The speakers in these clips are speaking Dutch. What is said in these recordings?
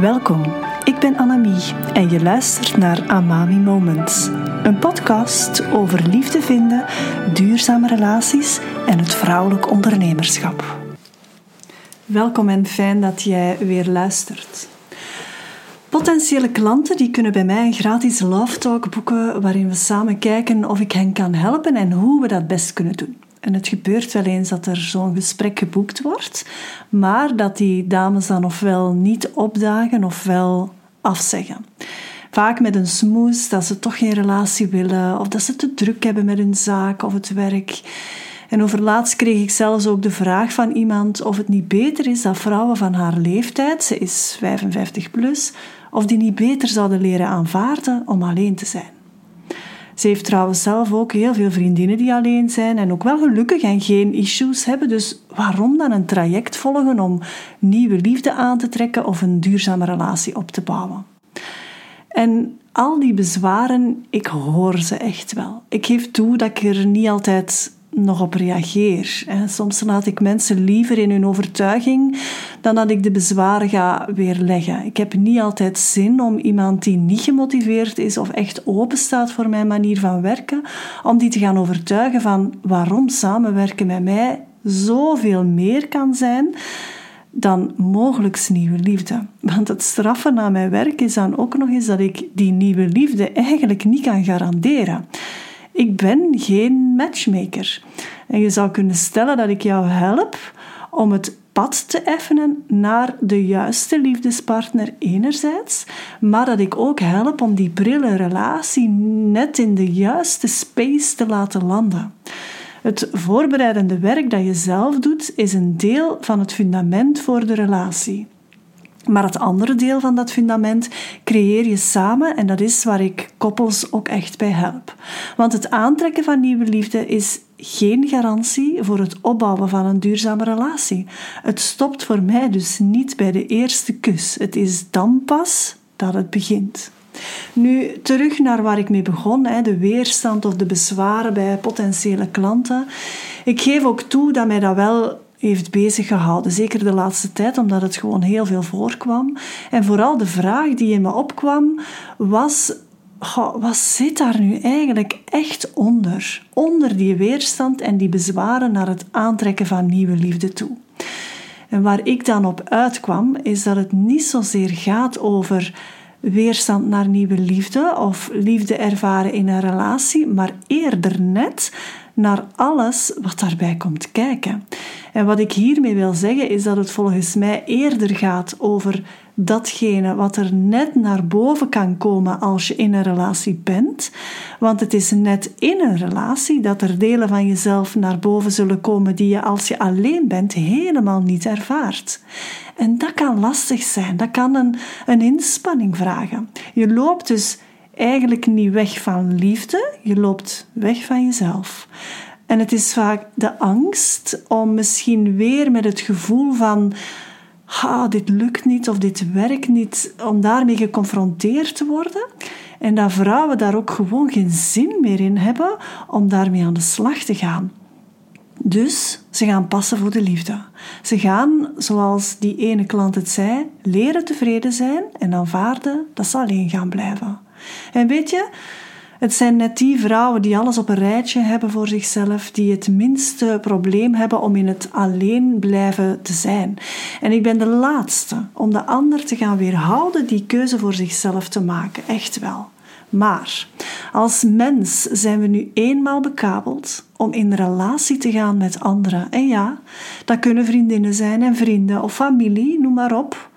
Welkom, ik ben Annemie en je luistert naar Amami Moments. Een podcast over liefde vinden, duurzame relaties en het vrouwelijk ondernemerschap. Welkom en fijn dat jij weer luistert. Potentiële klanten die kunnen bij mij een gratis love talk boeken waarin we samen kijken of ik hen kan helpen en hoe we dat best kunnen doen. En het gebeurt wel eens dat er zo'n gesprek geboekt wordt, maar dat die dames dan ofwel niet opdagen ofwel afzeggen. Vaak met een smoes dat ze toch geen relatie willen, of dat ze te druk hebben met hun zaak of het werk. En overlaatst kreeg ik zelfs ook de vraag van iemand of het niet beter is dat vrouwen van haar leeftijd, ze is 55 plus, of die niet beter zouden leren aanvaarden om alleen te zijn. Ze heeft trouwens zelf ook heel veel vriendinnen die alleen zijn en ook wel gelukkig en geen issues hebben. Dus waarom dan een traject volgen om nieuwe liefde aan te trekken of een duurzame relatie op te bouwen? En al die bezwaren, ik hoor ze echt wel. Ik geef toe dat ik er niet altijd nog op reageer. Soms laat ik mensen liever in hun overtuiging dan dat ik de bezwaren ga weerleggen. Ik heb niet altijd zin om iemand die niet gemotiveerd is of echt open staat voor mijn manier van werken, om die te gaan overtuigen van waarom samenwerken met mij zoveel meer kan zijn dan mogelijk nieuwe liefde. Want het straffen aan mijn werk is dan ook nog eens dat ik die nieuwe liefde eigenlijk niet kan garanderen. Ik ben geen matchmaker. En je zou kunnen stellen dat ik jou help om het pad te effenen naar de juiste liefdespartner enerzijds, maar dat ik ook help om die prille relatie net in de juiste space te laten landen. Het voorbereidende werk dat je zelf doet is een deel van het fundament voor de relatie. Maar het andere deel van dat fundament creëer je samen en dat is waar ik koppels ook echt bij help. Want het aantrekken van nieuwe liefde is geen garantie voor het opbouwen van een duurzame relatie. Het stopt voor mij dus niet bij de eerste kus. Het is dan pas dat het begint. Nu, terug naar waar ik mee begon, de weerstand of de bezwaren bij potentiële klanten. Ik geef ook toe dat mij dat wel heeft bezig gehouden. Zeker de laatste tijd, omdat het gewoon heel veel voorkwam. En vooral de vraag die in me opkwam was: wat zit daar nu eigenlijk echt onder? Onder die weerstand en die bezwaren naar het aantrekken van nieuwe liefde toe. En waar ik dan op uitkwam, is dat het niet zozeer gaat over weerstand naar nieuwe liefde of liefde ervaren in een relatie, maar eerder net naar alles wat daarbij komt kijken. En wat ik hiermee wil zeggen is dat het volgens mij eerder gaat over datgene wat er net naar boven kan komen als je in een relatie bent. Want het is net in een relatie dat er delen van jezelf naar boven zullen komen die je als je alleen bent helemaal niet ervaart. En dat kan lastig zijn, dat kan een, een inspanning vragen. Je loopt dus eigenlijk niet weg van liefde, je loopt weg van jezelf. En het is vaak de angst om misschien weer met het gevoel van ha, dit lukt niet of dit werkt niet, om daarmee geconfronteerd te worden. En dat vrouwen daar ook gewoon geen zin meer in hebben om daarmee aan de slag te gaan. Dus ze gaan passen voor de liefde. Ze gaan, zoals die ene klant het zei, leren tevreden zijn en aanvaarden dat ze alleen gaan blijven. En weet je, het zijn net die vrouwen die alles op een rijtje hebben voor zichzelf, die het minste probleem hebben om in het alleen blijven te zijn. En ik ben de laatste om de ander te gaan weerhouden die keuze voor zichzelf te maken. Echt wel. Maar als mens zijn we nu eenmaal bekabeld om in relatie te gaan met anderen. En ja, dat kunnen vriendinnen zijn en vrienden of familie, noem maar op.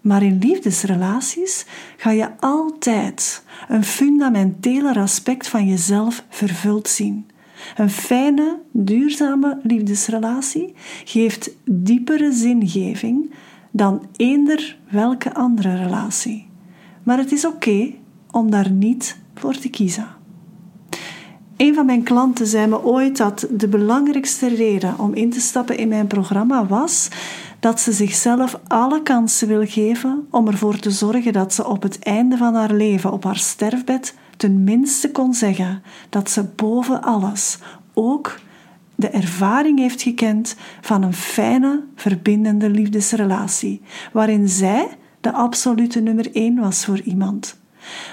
Maar in liefdesrelaties ga je altijd een fundamenteler aspect van jezelf vervuld zien. Een fijne, duurzame liefdesrelatie geeft diepere zingeving dan eender welke andere relatie. Maar het is oké om daar niet voor te kiezen. Een van mijn klanten zei me ooit dat de belangrijkste reden om in te stappen in mijn programma was dat ze zichzelf alle kansen wil geven om ervoor te zorgen dat ze op het einde van haar leven, op haar sterfbed, tenminste kon zeggen dat ze boven alles ook de ervaring heeft gekend van een fijne, verbindende liefdesrelatie, waarin zij de absolute nummer één was voor iemand.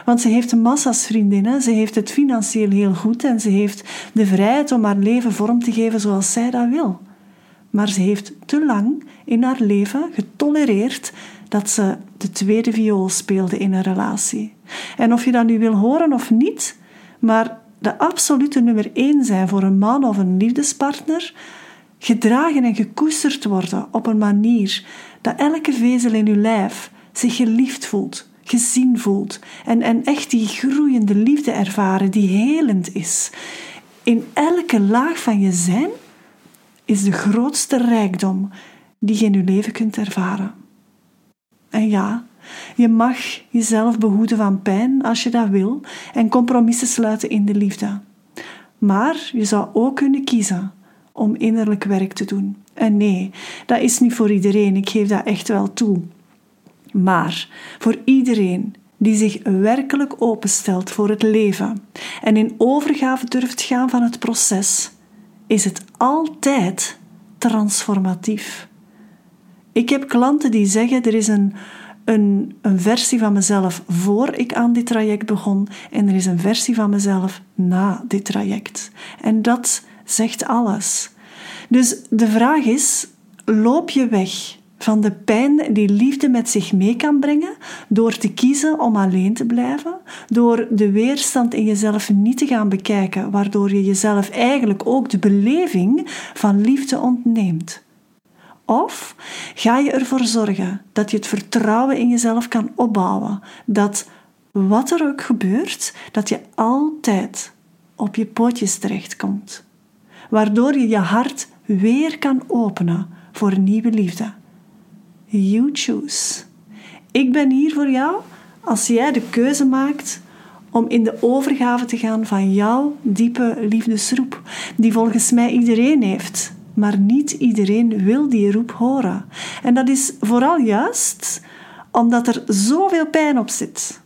Want ze heeft massa's vriendinnen, ze heeft het financieel heel goed en ze heeft de vrijheid om haar leven vorm te geven zoals zij dat wil. Maar ze heeft te lang in haar leven getolereerd dat ze de tweede viool speelde in een relatie. En of je dat nu wil horen of niet, maar de absolute nummer één zijn voor een man of een liefdespartner, gedragen en gekoesterd worden op een manier dat elke vezel in uw lijf zich geliefd voelt, gezien voelt en, en echt die groeiende liefde ervaren die helend is. In elke laag van je zijn is de grootste rijkdom die je in je leven kunt ervaren. En ja, je mag jezelf behoeden van pijn als je dat wil en compromissen sluiten in de liefde. Maar je zou ook kunnen kiezen om innerlijk werk te doen. En nee, dat is niet voor iedereen, ik geef dat echt wel toe. Maar voor iedereen die zich werkelijk openstelt voor het leven en in overgave durft gaan van het proces, is het altijd transformatief. Ik heb klanten die zeggen er is een, een, een versie van mezelf voor ik aan dit traject begon en er is een versie van mezelf na dit traject. En dat zegt alles. Dus de vraag is: loop je weg van de pijn die liefde met zich mee kan brengen door te kiezen om alleen te blijven, door de weerstand in jezelf niet te gaan bekijken, waardoor je jezelf eigenlijk ook de beleving van liefde ontneemt? Of ga je ervoor zorgen dat je het vertrouwen in jezelf kan opbouwen, dat wat er ook gebeurt, dat je altijd op je pootjes terechtkomt, waardoor je je hart weer kan openen voor nieuwe liefde. You choose. Ik ben hier voor jou als jij de keuze maakt om in de overgave te gaan van jouw diepe liefdesroep, die volgens mij iedereen heeft, maar niet iedereen wil die roep horen. En dat is vooral juist omdat er zoveel pijn op zit.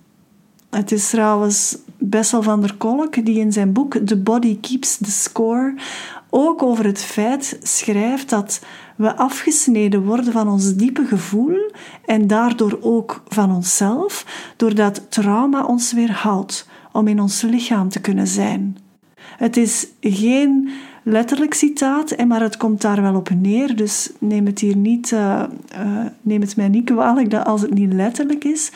Het is trouwens Bessel van der Kolk die in zijn boek The Body Keeps the Score ook over het feit schrijft dat we afgesneden worden van ons diepe gevoel en daardoor ook van onszelf, doordat trauma ons weerhoudt om in ons lichaam te kunnen zijn. Het is geen letterlijk citaat, maar het komt daar wel op neer, dus neem het hier niet, uh, uh, neem het mij niet kwalijk dat als het niet letterlijk is.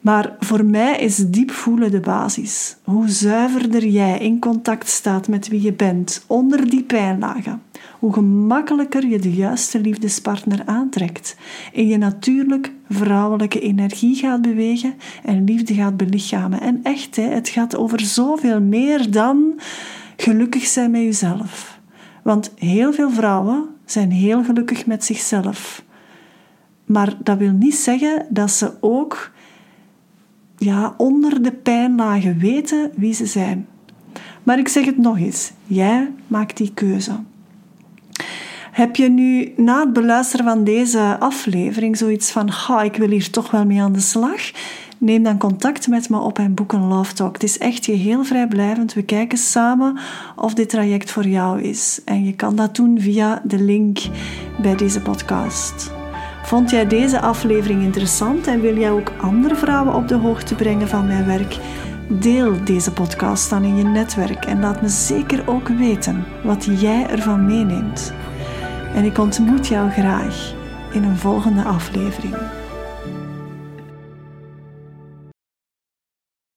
Maar voor mij is diep voelen de basis. Hoe zuiverder jij in contact staat met wie je bent onder die pijnlagen, hoe gemakkelijker je de juiste liefdespartner aantrekt en je natuurlijk vrouwelijke energie gaat bewegen en liefde gaat belichamen. En echt, het gaat over zoveel meer dan gelukkig zijn met jezelf. Want heel veel vrouwen zijn heel gelukkig met zichzelf. Maar dat wil niet zeggen dat ze ook ja, onder de pijnlagen weten wie ze zijn. Maar ik zeg het nog eens: jij maakt die keuze. Heb je nu na het beluisteren van deze aflevering zoiets van: ga, ik wil hier toch wel mee aan de slag? Neem dan contact met me op en boek een Love Talk. Het is echt geheel vrijblijvend. We kijken samen of dit traject voor jou is. En je kan dat doen via de link bij deze podcast. Vond jij deze aflevering interessant en wil jij ook andere vrouwen op de hoogte brengen van mijn werk? Deel deze podcast dan in je netwerk en laat me zeker ook weten wat jij ervan meeneemt. En ik ontmoet jou graag in een volgende aflevering.